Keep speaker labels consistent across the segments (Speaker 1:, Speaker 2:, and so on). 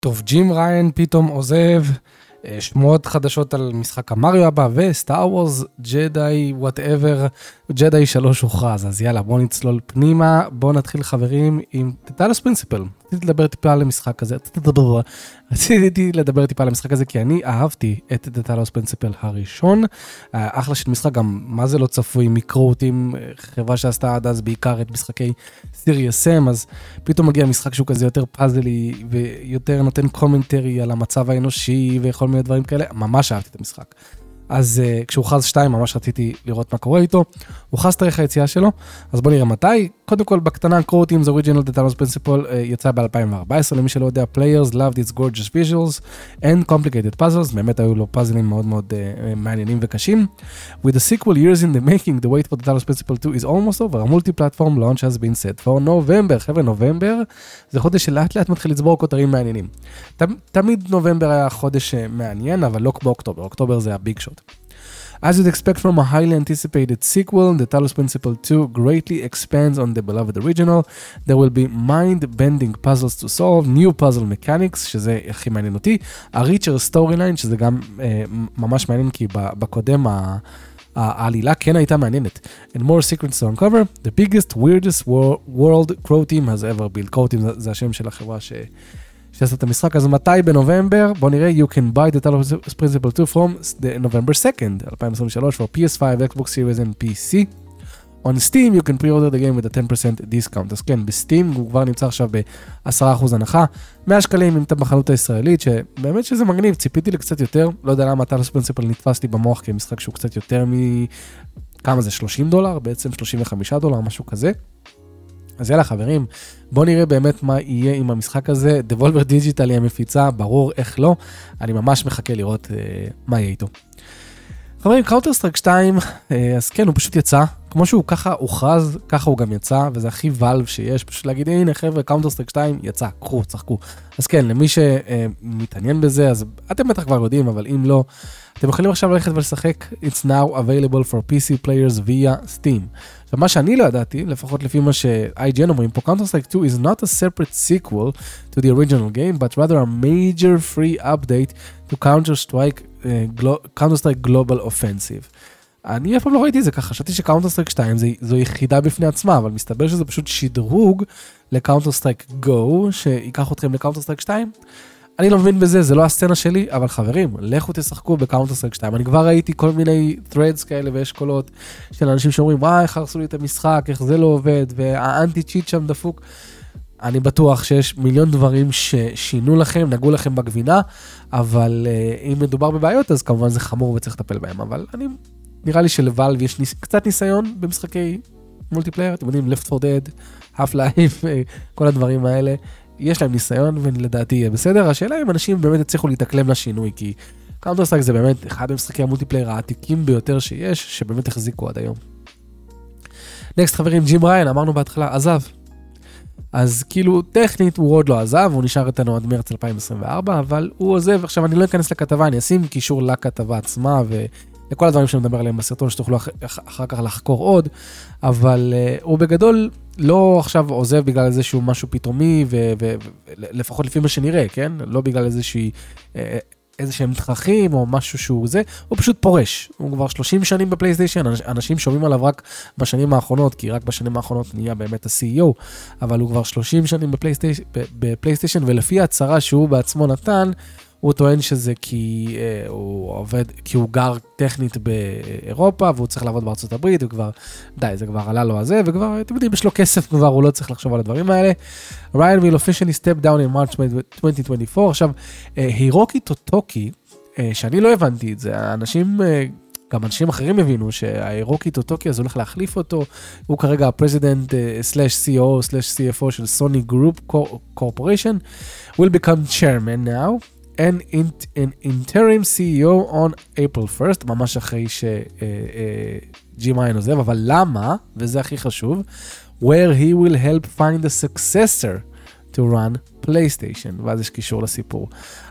Speaker 1: טוב, ג'ים ראיין פתאום עוזב, אה, שמועות חדשות על משחק המריו הבא, ו Star Wars, Jedi, whatever, Jedi 3 הוכרז, אז יאללה, בואו נצלול פנימה, בואו נתחיל חברים עם The Talos Principle. רציתי לדבר טיפה על המשחק הזה, רציתי לדבר טיפה על המשחק הזה כי אני אהבתי את The Talos Principle הראשון. אה, אחלה של משחק, גם מה זה לא צפוי, מקרוטים, חברה שעשתה עד אז בעיקר את משחקי Serious Sam, אז פתאום מגיע משחק שהוא כזה יותר puzzle-י ויותר נותן commentary על המצב האנושי וכל מיני דברים כאלה, ממש אהבתי את המשחק. אז uh, כשהוכרז 2 ממש רציתי לראות מה קורה איתו. הוכרז תאריך היציאה שלו, אז בוא נראה מתי. קודם כל בקטנה קרוטים the original The Talos Principle יצא ב-2014 למי שלא יודע players loved its gorgeous visuals and complicated puzzles באמת היו לו פאזלים מאוד מאוד uh, מעניינים וקשים. With the sequel years in the making the wait for דטלוס פרינסיפול 2 is almost over a multi-platform launch has been set for November חבר'ה נובמבר זה חודש שלאט לאט מתחיל לצבור כותרים מעניינים. ת, תמיד נובמבר היה חודש מעניין אבל לא כמו אוקטובר אוקטובר זה הביג שוט. As you'd expect from a highly anticipated sequel, the Talos Principle 2 greatly expands on the beloved original. There will be mind-bending puzzles to solve, new puzzle mechanics, שזה הכי מעניין אותי, ה-Reacher storyline, שזה גם אה, ממש מעניין, כי בקודם ה... העלילה כן הייתה מעניינת. And more secrets to uncover, the biggest, weirdest world Crow team has ever built. Crow team זה השם של החברה ש... שעשה את המשחק, אז מתי בנובמבר? בוא נראה, you can buy the Talos Principle 2 from the November 2nd, 2023, for PS5, Xbox Series and PC. On Steam you can pre-order the game with a 10% discount. אז כן, בסטים הוא כבר נמצא עכשיו ב-10% הנחה. 100 שקלים אם אתה בחנות הישראלית, שבאמת שזה מגניב, ציפיתי לקצת יותר, לא יודע למה Talos Principle נתפס לי במוח כמשחק שהוא קצת יותר מ... כמה זה? 30 דולר? בעצם 35 דולר, משהו כזה. אז יאללה חברים, בואו נראה באמת מה יהיה עם המשחק הזה. Devolver Digital היא המפיצה, ברור איך לא. אני ממש מחכה לראות אה, מה יהיה איתו. חברים, Counter-Strike 2, אה, אז כן, הוא פשוט יצא. כמו שהוא ככה הוכרז, ככה הוא גם יצא, וזה הכי Valve שיש, פשוט להגיד, הנה חבר'ה, Counter-Strike 2 יצא, קחו, שחקו. אז כן, למי שמתעניין בזה, אז אתם בטח כבר יודעים, אבל אם לא, אתם יכולים עכשיו ללכת ולשחק It's now available for PC players via Steam. עכשיו, מה שאני לא ידעתי, לפחות לפי מה ש-IGN אומרים פה, Counter-Strike 2 is not a separate sequel to the original game, but rather a major free update to Counter-Strike uh, Counter-Strike Global Offensive. אני אף פעם לא ראיתי את זה ככה, חשבתי ש Counter-Strike 2 זו יחידה בפני עצמה, אבל מסתבר שזה פשוט שדרוג ל Counter-Strike GO, שיקח אתכם ל Counter-Strike 2. אני לא מבין בזה, זה לא הסצנה שלי, אבל חברים, לכו תשחקו ב Counter-Strike 2. אני כבר ראיתי כל מיני threads כאלה ויש קולות של אנשים שאומרים, וואי, איך הרסו לי את המשחק, איך זה לא עובד, וה anti-cheat שם דפוק. אני בטוח שיש מיליון דברים ששינו לכם, נגעו לכם בגבינה, אבל uh, אם מדובר בבעיות, אז כמובן זה חמור וצריך לטפל בהם. אבל אני, נראה לי של Valve יש ניס, קצת ניסיון במשחקי multiplayer, אתם יודעים, Left 4 Dead, Half-Life, כל הדברים האלה. יש להם ניסיון ולדעתי יהיה בסדר. השאלה אם אנשים באמת יצליחו להתאקלם לשינוי, כי Counter-Strike זה באמת אחד המשחקי ה multiplayer העתיקים ביותר שיש, שבאמת החזיקו עד היום. next חברים, ג'ים ראיין, אמרנו בהתחלה, עזב. אז כאילו, טכנית הוא עוד לא עזב, הוא נשאר איתנו עד מרץ 2024, אבל הוא עוזב. עכשיו, אני לא אכנס לכתבה, אני אשים קישור לכתבה עצמה ולכל הדברים שאני מדבר עליהם בסרטון, שתוכלו אח... אחר כך לחקור עוד, אבל uh, הוא בגדול לא עכשיו עוזב בגלל איזשהו משהו פתאומי, ולפחות לפי מה שנראה, כן? לא בגלל איזושהי... אה, איזה שהם תככים או משהו שהוא זה, הוא פשוט פורש. הוא כבר 30 שנים בפלייסטיישן, אנשים שומעים עליו רק בשנים האחרונות, כי רק בשנים האחרונות נהיה באמת ה-CEO, אבל הוא כבר 30 שנים בפלייסטיישן, בפלייסטיישן ולפי ההצהרה שהוא בעצמו נתן, הוא טוען שזה כי אה, הוא עובד, כי הוא גר טכנית באירופה והוא צריך לעבוד בארצות הברית וכבר, די, זה כבר עלה לו הזה וכבר, אתם יודעים, יש לו כסף כבר, הוא לא צריך לחשוב על הדברים האלה. ראיין will officially step down in March 2024. עכשיו, אה, הירוקי טוטוקי, אה, שאני לא הבנתי את זה, האנשים... אה, גם אנשים אחרים הבינו שההירוקי טוטוקי אז הולך להחליף אותו, הוא כרגע ה president slash CEO slash CFO של Sony Group Corporation, will become chairman now. An, an interim CEO on April 1st, ממש אחרי שג'ים ראיין עוזב, אבל למה, וזה הכי חשוב, where he will help find a successor to run PlayStation, ואז יש קישור לסיפור.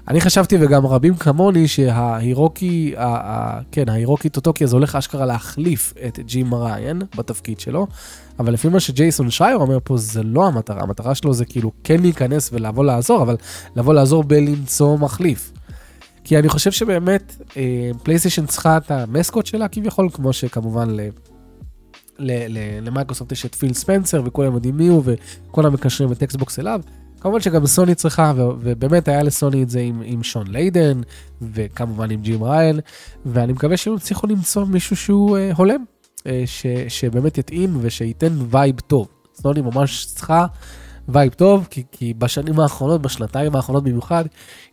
Speaker 1: אני חשבתי, וגם רבים כמוני, שההירוקי, ה- ה- כן, ההירוקי טוטוקי הזה הולך אשכרה להחליף את ג'ים ריין בתפקיד שלו, אבל לפי מה שג'ייסון שייר אומר פה, זה לא המטרה, המטרה שלו זה כאילו כן להיכנס ולבוא לעזור, אבל לבוא לעזור בלמצוא מחליף. כי אני חושב שבאמת פלייסטיישן צריכה את המסקוט שלה כביכול, כמו שכמובן ל... למייקרוסופט יש את פיל ספנסר וכולם יודעים מי הוא וכולם מקשרים את אליו. כמובן שגם סוני צריכה, ובאמת היה לסוני את זה עם, עם שון ליידן, וכמובן עם ג'ים ראיין, ואני מקווה שהם יצליחו למצוא מישהו שהוא uh, הולם, uh, ש, שבאמת יתאים ושייתן vibe טוב. סוני ממש צריכה vibe טוב, כי, כי בשנים האחרונות, בשנתיים האחרונות במיוחד,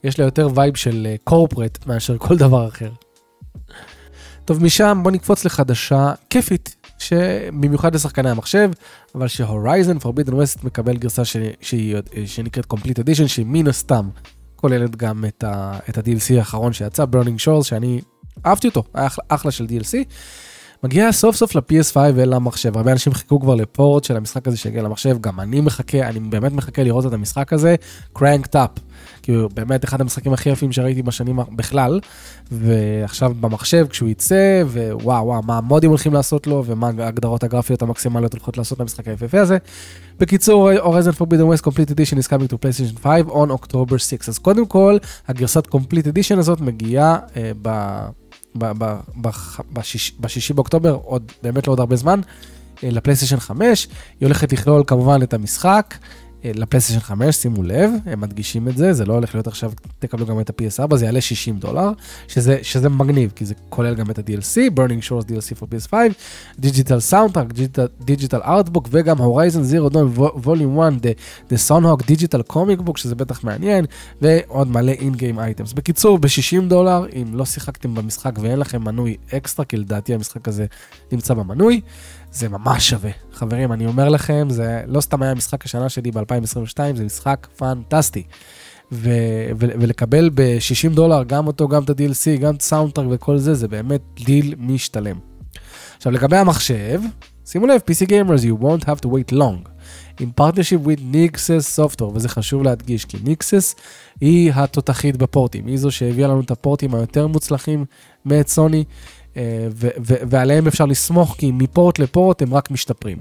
Speaker 1: יש לה יותר vibe של corporate uh, מאשר כל דבר אחר. טוב, משם בוא נקפוץ לחדשה כיפית, שבמיוחד לשחקני המחשב, אבל שהורייזן Forbidden West מקבל גרסה ש... שהיא... שנקראת Complete Edition, שהיא מן הסתם כוללת גם את, ה... את ה-DLC האחרון שיצא, Burning Shores, שאני אהבתי אותו, היה אחלה, אחלה של DLC. מגיע סוף סוף ל-PS5 ולמחשב, הרבה אנשים חיכו כבר לפורט של המשחק הזה שיגיע למחשב, גם אני מחכה, אני באמת מחכה לראות את המשחק הזה, cranked up. כאילו באמת אחד המשחקים הכי יפים שראיתי בשנים בכלל, ועכשיו במחשב כשהוא יצא, ווואו וואו, מה המודים הולכים לעשות לו, ומה ההגדרות הגרפיות המקסימליות הולכות לעשות למשחק היפהפה הזה. בקיצור, Horizon Forbidden West Complete Edition is coming to PlayStation 5 on October 6. אז קודם כל, הגרסת Complete Edition הזאת מגיעה uh, ב... בשישי באוקטובר, עוד באמת לא עוד הרבה זמן, אה, לפלייסטיישן 5. היא הולכת לכלול כמובן את המשחק, לפלייסטיישן 5, שימו לב, הם מדגישים את זה, זה לא הולך להיות עכשיו, תקבלו גם את ה-PS4, זה יעלה 60 דולר, שזה, שזה מגניב, כי זה כולל גם את ה-DLC, Burning Shores DLC for PS5, Digital Soundtrack, Digital, Digital Artbook, וגם Horizon Zero Dawn Volume 1, The, The Sunhawk Digital Comic Book, שזה בטח מעניין, ועוד מלא in-game items. בקיצור, ב-60 דולר, אם לא שיחקתם במשחק ואין לכם מנוי אקסטרה, כי לדעתי המשחק הזה נמצא במנוי, זה ממש שווה. חברים, אני אומר לכם, זה לא סתם היה משחק השנה שלי ב-2022, זה משחק פנטסטי. ו- ו- ולקבל ב-60 דולר גם אותו, גם את ה-DLC, גם את soundtrack וכל זה, זה באמת דיל משתלם. עכשיו, לגבי המחשב, שימו לב, PC Gamers, you won't have to wait long. עם partnership with Nixes Software, וזה חשוב להדגיש, כי Nixes היא התותחית ב port-ים, היא זו שהביאה לנו את ה port-ים היותר מוצלחים מאת סוני. אה, ועליהם אפשר לסמוך, כי מ port ל port הם רק משתפרים.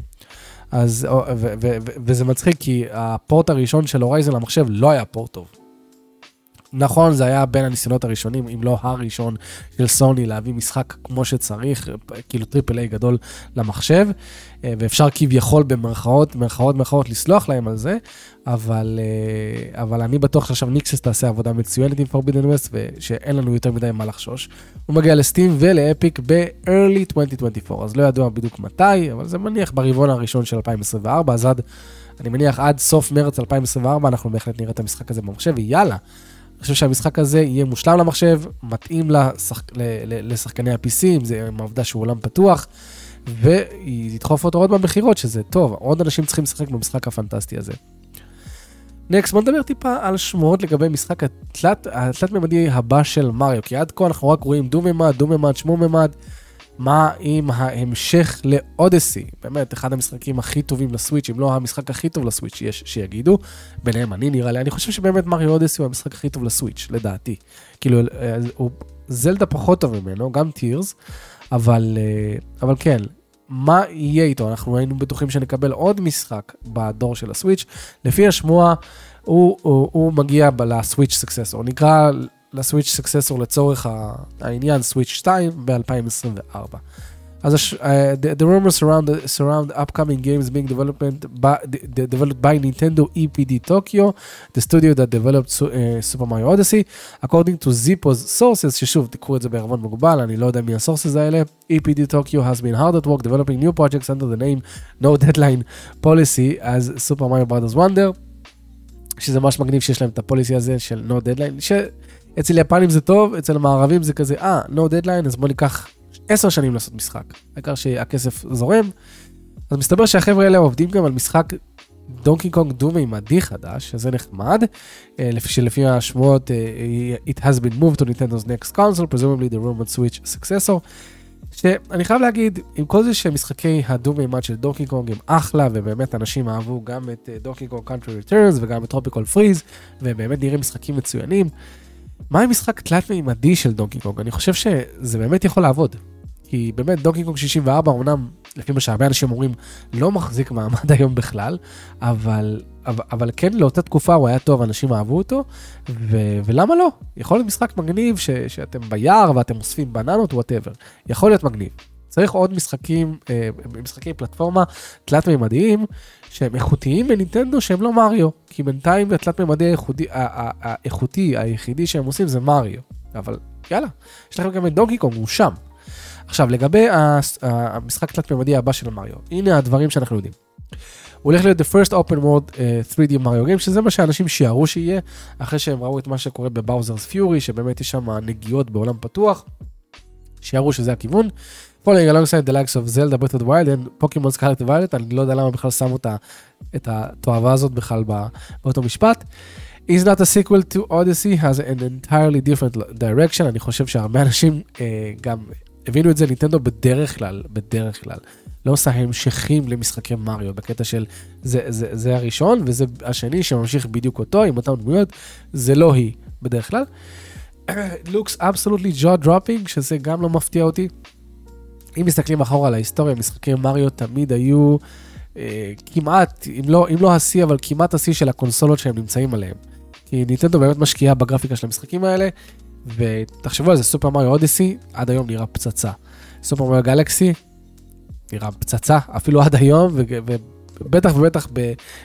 Speaker 1: אז, וזה מצחיק, כי ה port הראשון של Horizon למחשב לא היה port טוב. נכון, זה היה בין הניסיונות הראשונים, אם לא הראשון של סוני להביא משחק כמו שצריך, כאילו triple A גדול למחשב, אה, ואפשר כביכול במרכאות, מרכאות, מרכאות לסלוח להם על זה, אבל, אה, אבל אני בטוח שעכשיו Nixes תעשה עבודה מצוינת עם Forbidden West, ושאין לנו יותר מדי מה לחשוש. הוא מגיע ל Steam ול Epic ב-early 2024, אז לא ידוע בדיוק מתי, אבל זה מניח ברבעון הראשון של 2024, אז עד, אני מניח עד סוף מרץ 2024 אנחנו בהחלט נראה את המשחק הזה במחשב, ויאללה. חושב שהמשחק הזה יהיה מושלם למחשב, מתאים לשח... לשחקני ה-PC, אם זה עם העובדה שהוא עולם פתוח, וידחוף אותו עוד במכירות, שזה טוב, עוד אנשים צריכים לשחק במשחק הפנטסטי הזה. נקסט, בוא נדבר טיפה על שמועות לגבי משחק התלת, התלת-ממדי הבא של מריו, כי עד כה אנחנו רק רואים דו-ממד, דו-ממד, שמו-ממד. מה עם ההמשך לאודסי? באמת, אחד המשחקים הכי טובים לסוויץ', אם לא המשחק הכי טוב לסוויץ' שיש שיגידו. ביניהם אני נראה לי, אני חושב שבאמת מריו אודסי הוא המשחק הכי טוב לסוויץ', לדעתי. כאילו, אה, הוא, זלדה פחות טוב ממנו, גם טירס, אבל, אה, אבל כן, מה יהיה איתו? אנחנו היינו בטוחים שנקבל עוד משחק בדור של הסוויץ'. לפי השמועה, הוא, הוא, הוא מגיע לסוויץ' סקססור. נקרא לסוויץ' סקססור לצורך העניין סוויץ' 2 ב-2024. אז uh, the, the rumors surround, surround upcoming games being developed by, developed by Nintendo EPD Tokyo, the studio that developed uh, Super Mario Odyssey. According to Zippo's sources, ששוב, תיקחו את זה בערבון מוגבל, אני לא יודע מי הסורסס האלה, EPD Tokyo has been hard at work developing new projects under the name No Deadline Policy as Super Mario Brothers Wonder, שזה ממש מגניב שיש להם את הפוליסי הזה של No Deadline, ש... אצל יפנים זה טוב, אצל המערבים זה כזה, אה, no deadline, אז בוא ניקח עשר שנים לעשות משחק. העיקר שהכסף זורם. אז מסתבר שהחבר'ה האלה עובדים גם על משחק Donkey Kong דו-מימדי חדש, שזה נחמד, אה, שלפי השמועות, אה, it has been moved to Nintendo's next console, presumably the rumored Switch successor. שאני חייב להגיד, עם כל זה שמשחקי הדו-מימד של Donkey Kong הם אחלה, ובאמת אנשים אהבו גם את Donkey Kong Country Returns וגם את Tropical Freeze, ובאמת נראים משחקים מצוינים. מה עם משחק תלת-מימדי של Donkey Kong? אני חושב שזה באמת יכול לעבוד. כי באמת Donkey Kong 64, אמנם לפי מה שהרבה אנשים אומרים, לא מחזיק מעמד היום בכלל, אבל, אבל, אבל כן לאותה תקופה הוא היה טוב, אנשים אהבו אותו, ו, ולמה לא? יכול להיות משחק מגניב ש, שאתם ביער ואתם אוספים בננות, whatever. יכול להיות מגניב. צריך עוד משחקים, אה, משחקי פלטפורמה תלת-מימדיים שהם איכותיים בנינטנדו שהם לא מריו, כי בינתיים התלת-מימדי האיכותי, האיכותי היחידי שהם עושים זה מריו, אבל יאללה, יש לכם גם את דוגי קונג, הוא שם. עכשיו, לגבי המשחק תלת-ממדי הבא של מריו, הנה הדברים שאנחנו יודעים. הוא הולך להיות the first open world uh, 3D מריו גיים, שזה מה שאנשים שיערו שיהיה, אחרי שהם ראו את מה שקורה בבאוזרס פיורי, שבאמת יש שם נגיעות בעולם פתוח, שיערו שזה הכיוון. Following alongside the likes of Zelda Breath of the Wild and Pokemon Violet, אני לא יודע למה בכלל שמו את התועבה הזאת בכלל באותו משפט. is not a sequel to Odyssey, has an entirely different direction, אני חושב שהרבה אנשים uh, גם הבינו את זה ניטנדו בדרך כלל, בדרך כלל. לא עושה המשכים למשחקי מריו, בקטע של זה, זה, זה הראשון, וזה השני שממשיך בדיוק אותו, עם אותן דמויות, זה לא היא בדרך כלל. looks absolutely jaw dropping, שזה גם לא מפתיע אותי. אם מסתכלים אחורה על ההיסטוריה, משחקי מריו תמיד היו אה, כמעט, אם לא, אם לא השיא, אבל כמעט השיא של הקונסולות שהם נמצאים עליהם. כי ניטנדו באמת משקיעה בגרפיקה של המשחקים האלה, ותחשבו על זה, סופר מריו אודיסי עד היום נראה פצצה. סופר מריו גלקסי נראה פצצה, אפילו עד היום, ובטח ובטח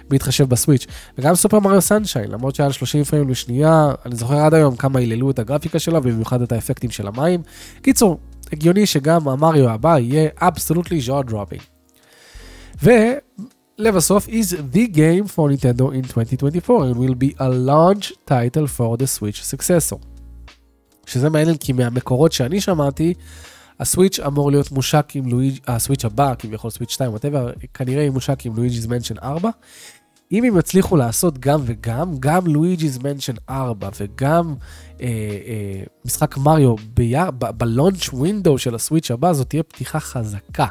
Speaker 1: בהתחשב בסוויץ'. וגם סופר מריו סנשיין, למרות שהיה 30 פריים לשנייה, אני זוכר עד היום כמה היללו את הגרפיקה שלה, ובמיוחד את האפקטים של המים. קיצור, הגיוני שגם המריו הבא יהיה absolutely jaw dropping. ולבסוף, is the game for Nintendo in 2024 and will be a launch title for the Switch successor. שזה מעניין כי מהמקורות שאני שמעתי, ה Switch אמור להיות מושק עם לואיג', ה Switch הבא, כביכול Switch 2, whatever, כנראה יהיה מושק עם Luigi's Mansion 4. אם הם יצליחו לעשות גם וגם, גם Luigi's Mansion 4 וגם אה, אה, משחק מריו בלונץ' ווינדו של הסוויץ' הבא, זאת תהיה פתיחה חזקה.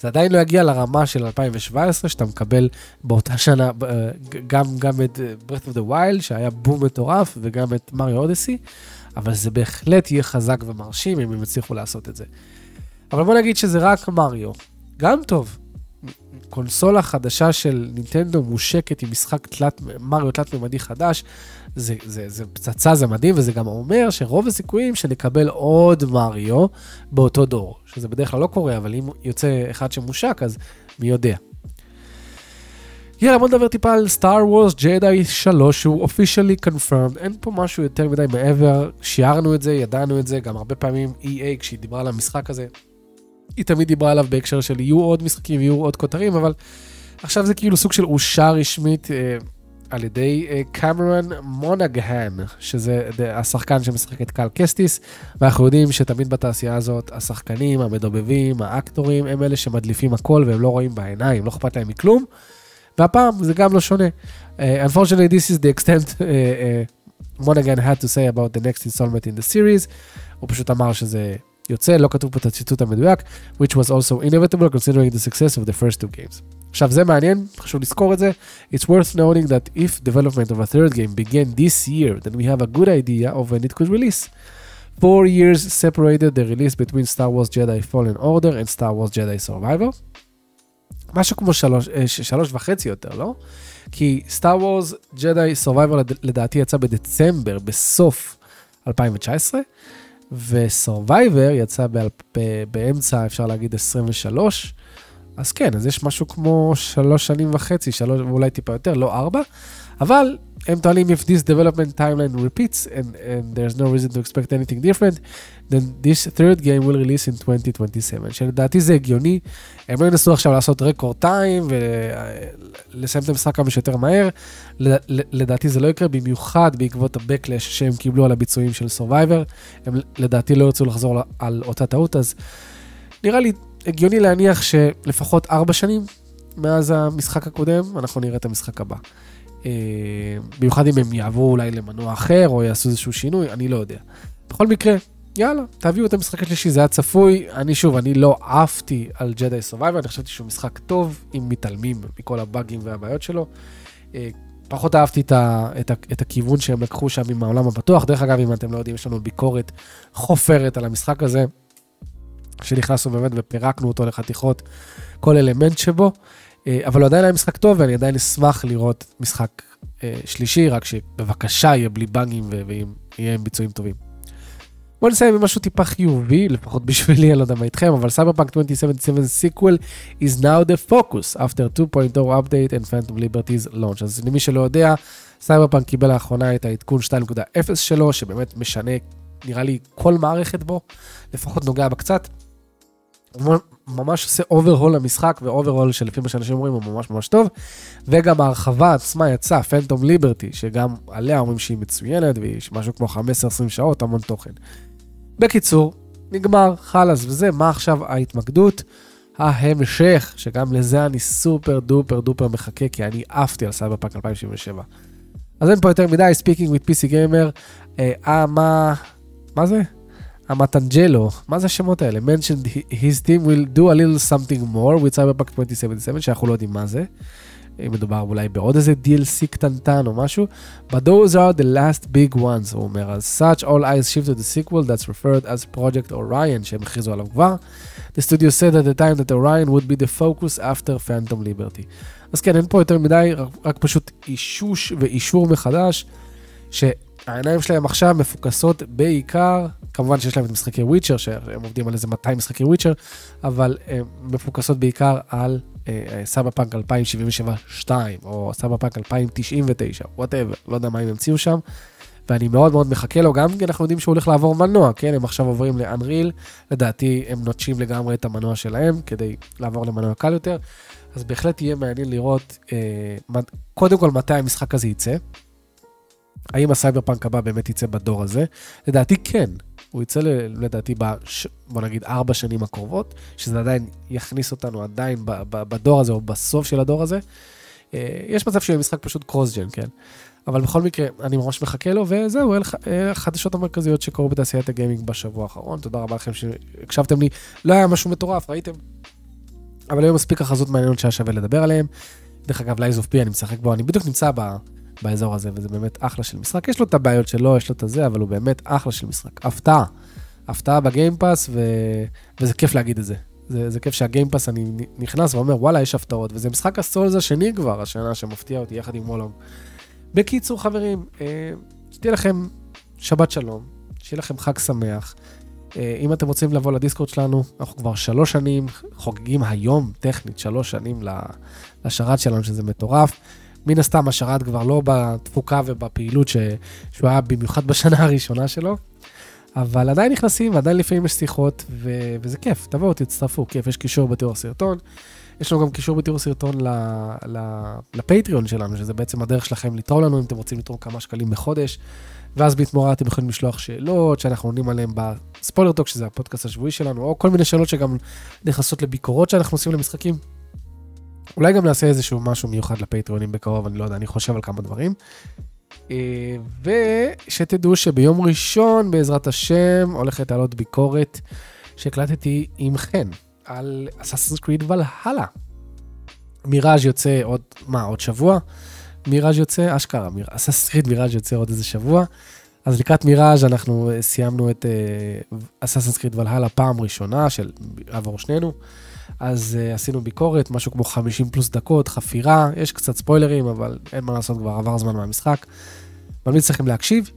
Speaker 1: זה עדיין לא יגיע לרמה של 2017, שאתה מקבל באותה שנה אה, גם, גם את אה, Breath of the Wild, שהיה בום מטורף, וגם את מריו אודיסי, אבל זה בהחלט יהיה חזק ומרשים אם הם יצליחו לעשות את זה. אבל בוא נגיד שזה רק מריו. גם טוב. קונסולה חדשה של נינטנדו מושקת עם משחק תלת, מריו תלת-ממדי חדש, זה, זה, זה פצצה, זה מדהים, וזה גם אומר שרוב הסיכויים שנקבל עוד מריו באותו דור, שזה בדרך כלל לא קורה, אבל אם יוצא אחד שמושק, אז מי יודע. יאללה, בוא נדבר טיפה על סטאר וורס ג'די 3, שהוא אופישלי קונפירמד, אין פה משהו יותר מדי מעבר, שיערנו את זה, ידענו את זה, גם הרבה פעמים EA, כשהיא דיברה על המשחק הזה, היא תמיד דיברה עליו בהקשר של יהיו עוד משחקים, יהיו עוד כותרים, אבל עכשיו זה כאילו סוג של אושר רשמית אה, על ידי אה, קמרון מונגהן, שזה השחקן שמשחק את קל קסטיס, ואנחנו יודעים שתמיד בתעשייה הזאת, השחקנים, המדובבים, האקטורים, הם אלה שמדליפים הכל והם לא רואים בעיניים, לא אכפת להם מכלום. והפעם זה גם לא שונה. Uh, unfortunately, this is the extent uh, uh, Monaghan had to say about the next installment in the series. הוא פשוט אמר שזה יוצא, לא כתוב פה את הציטוט המדויק, which was also inevitable considering the success of the first two games. עכשיו זה מעניין, חשוב לזכור את זה. It's worth noting that if development of a third game began this year, then we have a good idea of when it could release. Four years separated the release between Star Wars Jedi Fallen Order and Star Wars Jedi Survivor. משהו כמו שלוש, אה, שלוש וחצי יותר, לא? כי סטאר וורס ג'די סורווייבר לדעתי יצא בדצמבר, בסוף 2019, וסורווייבר יצא באמצע, אפשר להגיד, 23. אז כן, אז יש משהו כמו שלוש שנים וחצי, שלוש, ואולי טיפה יותר, לא ארבע, אבל הם טוענים if this development timeline repeats and, and there's no reason to expect anything different, then this third game will release in 2027, שלדעתי זה הגיוני, הם לא ינסו עכשיו לעשות רקורד טיים ולסיים את המשחק כמה שיותר מהר, לדעתי זה לא יקרה, במיוחד בעקבות ה-Backlash שהם קיבלו על הביצועים של Survivor, הם לדעתי לא ירצו לחזור על אותה טעות, אז נראה לי הגיוני להניח שלפחות ארבע שנים מאז המשחק הקודם, אנחנו נראה את המשחק הבא. אה, במיוחד אם הם יעברו אולי למנוע אחר, או יעשו איזשהו שינוי, אני לא יודע. בכל מקרה, יאללה, תביאו את המשחק השלישי, זה היה צפוי. אני שוב, אני לא עפתי על Jedi Survivor, אני חשבתי שהוא משחק טוב, אם מתעלמים מכל הבאגים והבעיות שלו. אה, פחות אהבתי את, ה, את, ה, את הכיוון שהם לקחו שם עם העולם הפתוח. דרך אגב, אם אתם לא יודעים, יש לנו ביקורת חופרת על המשחק הזה, שנכנסנו באמת ופירקנו אותו לחתיכות, כל אלמנט שבו. אה, אבל הוא עדיין היה משחק טוב, ואני עדיין אשמח לראות משחק אה, שלישי, רק שבבקשה יהיה בלי באגים ויהיה עם ביצועים טובים. בואו נסיים עם משהו טיפה חיובי, לפחות בשבילי, אני לא יודע מה איתכם, אבל סייברפאנק 2077 sequel is now the focus after 2.0 update and Phantom Liberty's launch. אז למי שלא יודע, סייברפאנק קיבל לאחרונה את העדכון 2.0 שלו, שבאמת משנה, נראה לי, כל מערכת בו, לפחות נוגע בה קצת. ממש עושה overhaul למשחק, ו overhaul שלפי מה שאנשים אומרים הוא ממש ממש טוב. וגם ההרחבה עצמה יצאה, Phantom Liberty, שגם עליה אומרים שהיא מצוינת, והיא משהו כמו 15-20 שעות, המון תוכן. בקיצור, נגמר, חלאס וזה, מה עכשיו ההתמקדות? ההמשך, שגם לזה אני super duper duper מחכה, כי אני עפתי על סייבר פאק 2077. אז אין פה יותר מדי, speaking with PC Gamer, אה, מה, מה זה? אמטנג'לו, מה זה השמות האלה? mentioned his team will do a little something more with Cyberpunk 2077, שאנחנו לא יודעים מה זה. מדובר אולי בעוד איזה DLC קטנטן או משהו. But those are the last big ones, הוא אומר. As such, all eyes shift to the sequel that's referred as Project Orion, שהם הכריזו עליו כבר. The studio said at the time that Orion would be the focus after Phantom Liberty. אז כן, אין פה יותר מדי, רק, פשוט אישוש ואישור מחדש, שהעיניים שלהם עכשיו מפוקסות בעיקר, כמובן שיש להם את משחקי וויצ'ר, שהם עובדים על איזה 200 משחקי וויצ'ר, אבל הם מפוקסות בעיקר על סבא פאנק 2077-2, או סבא פאנק 2099, whatever, לא יודע מה הם המציאו שם. ואני מאוד מאוד מחכה לו, גם כי אנחנו יודעים שהוא הולך לעבור מנוע, כן? הם עכשיו עוברים ל Unreal, לדעתי הם נוטשים לגמרי את המנוע שלהם, כדי לעבור למנוע קל יותר. אז בהחלט יהיה מעניין לראות, אה, קודם כל, מתי המשחק הזה יצא. האם הסייבר פאנק הבא באמת יצא בדור הזה? לדעתי כן, הוא יצא לדעתי, בש, בוא נגיד, ארבע שנים הקרובות, שזה עדיין יכניס אותנו עדיין בדור הזה, או בסוף של הדור הזה. אה, יש מצב שיהיה משחק פשוט cross-gen, כן? אבל בכל מקרה, אני ממש מחכה לו, וזהו, אלה החדשות המרכזיות שקרו בתעשיית הגיימינג בשבוע האחרון. תודה רבה לכם שהקשבתם לי. לא היה משהו מטורף, ראיתם? אבל היו מספיק הכרזות מעניינות שהיה שווה לדבר עליהן. דרך אגב, Lies of P, אני משחק בו, אני בדיוק נמצא. באזור הזה, וזה באמת אחלה של משחק. יש לו את הבעיות שלו, יש לו את הזה, אבל הוא באמת אחלה של משחק. הפתעה. הפתעה ב Game Pass, ו... וזה כיף להגיד את זה. זה, זה כיף שהגיימפאס, אני נכנס ואומר, וואלה, יש הפתעות. וזה משחק הסולס השני כבר, השנה, שמפתיע אותי יחד עם וולונג. בקיצור, חברים, אה, שתהיה לכם שבת שלום, שיהיה לכם חג שמח. אה, אם אתם רוצים לבוא לדיסקורד שלנו, אנחנו כבר שלוש שנים חוגגים היום, טכנית, שלוש שנים לשרת שלנו, שזה מטורף. מן הסתם השרת כבר לא בתפוקה ובפעילות ש... שהוא היה במיוחד בשנה הראשונה שלו, אבל עדיין נכנסים ועדיין לפעמים יש שיחות, ו... וזה כיף, תבואו, תצטרפו, כיף, יש קישור בתיאור הסרטון. יש לנו גם קישור בתיאור הסרטון ל... ל... לפטריון שלנו, שזה בעצם הדרך שלכם לתרום לנו אם אתם רוצים לתרום כמה שקלים בחודש. ואז בתמורה אתם יכולים לשלוח שאלות שאנחנו עונים עליהן בספוילר טוק, שזה הפודקאסט השבועי שלנו, או כל מיני שאלות שגם נכנסות לביקורות שאנחנו עושים למשחקים. אולי גם נעשה איזשהו משהו מיוחד לפטריונים בקרוב, אני לא יודע, אני חושב על כמה דברים. אה, ושתדעו שביום ראשון, בעזרת השם, הולכת לעלות ביקורת שהקלטתי עם חן על אסאסינס קריד ולהלה. מיראז' יוצא עוד, מה, עוד שבוע? מיראז' יוצא, אשכרה, אסאסינס קריד מיראז' יוצא עוד איזה שבוע. אז לקראת מיראז' אנחנו סיימנו את אסאסינס קריד ולהלה פעם ראשונה של עבור שנינו. אז uh, עשינו ביקורת, משהו כמו 50 פלוס דקות, חפירה, יש קצת ספוילרים, אבל אין מה לעשות, כבר עבר זמן מהמשחק. ממליץ לכם להקשיב.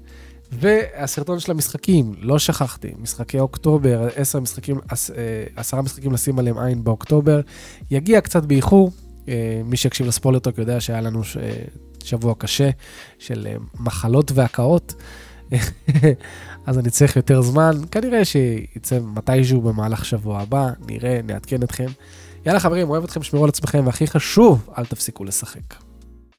Speaker 1: והסרטון של המשחקים, לא שכחתי, משחקי אוקטובר, 10 משחקים, 10 אה, משחקים לשים עליהם עין באוקטובר, יגיע קצת באיחור, אה, מי שיקשיב לספוילרטוק יודע שהיה לנו שבוע קשה של מחלות והקאות. אז אני צריך יותר זמן, כנראה שיצא מתישהו במהלך שבוע הבא, נראה, נעדכן אתכם. יאללה חברים, אוהב אתכם, שמרו על עצמכם, והכי חשוב, אל תפסיקו לשחק.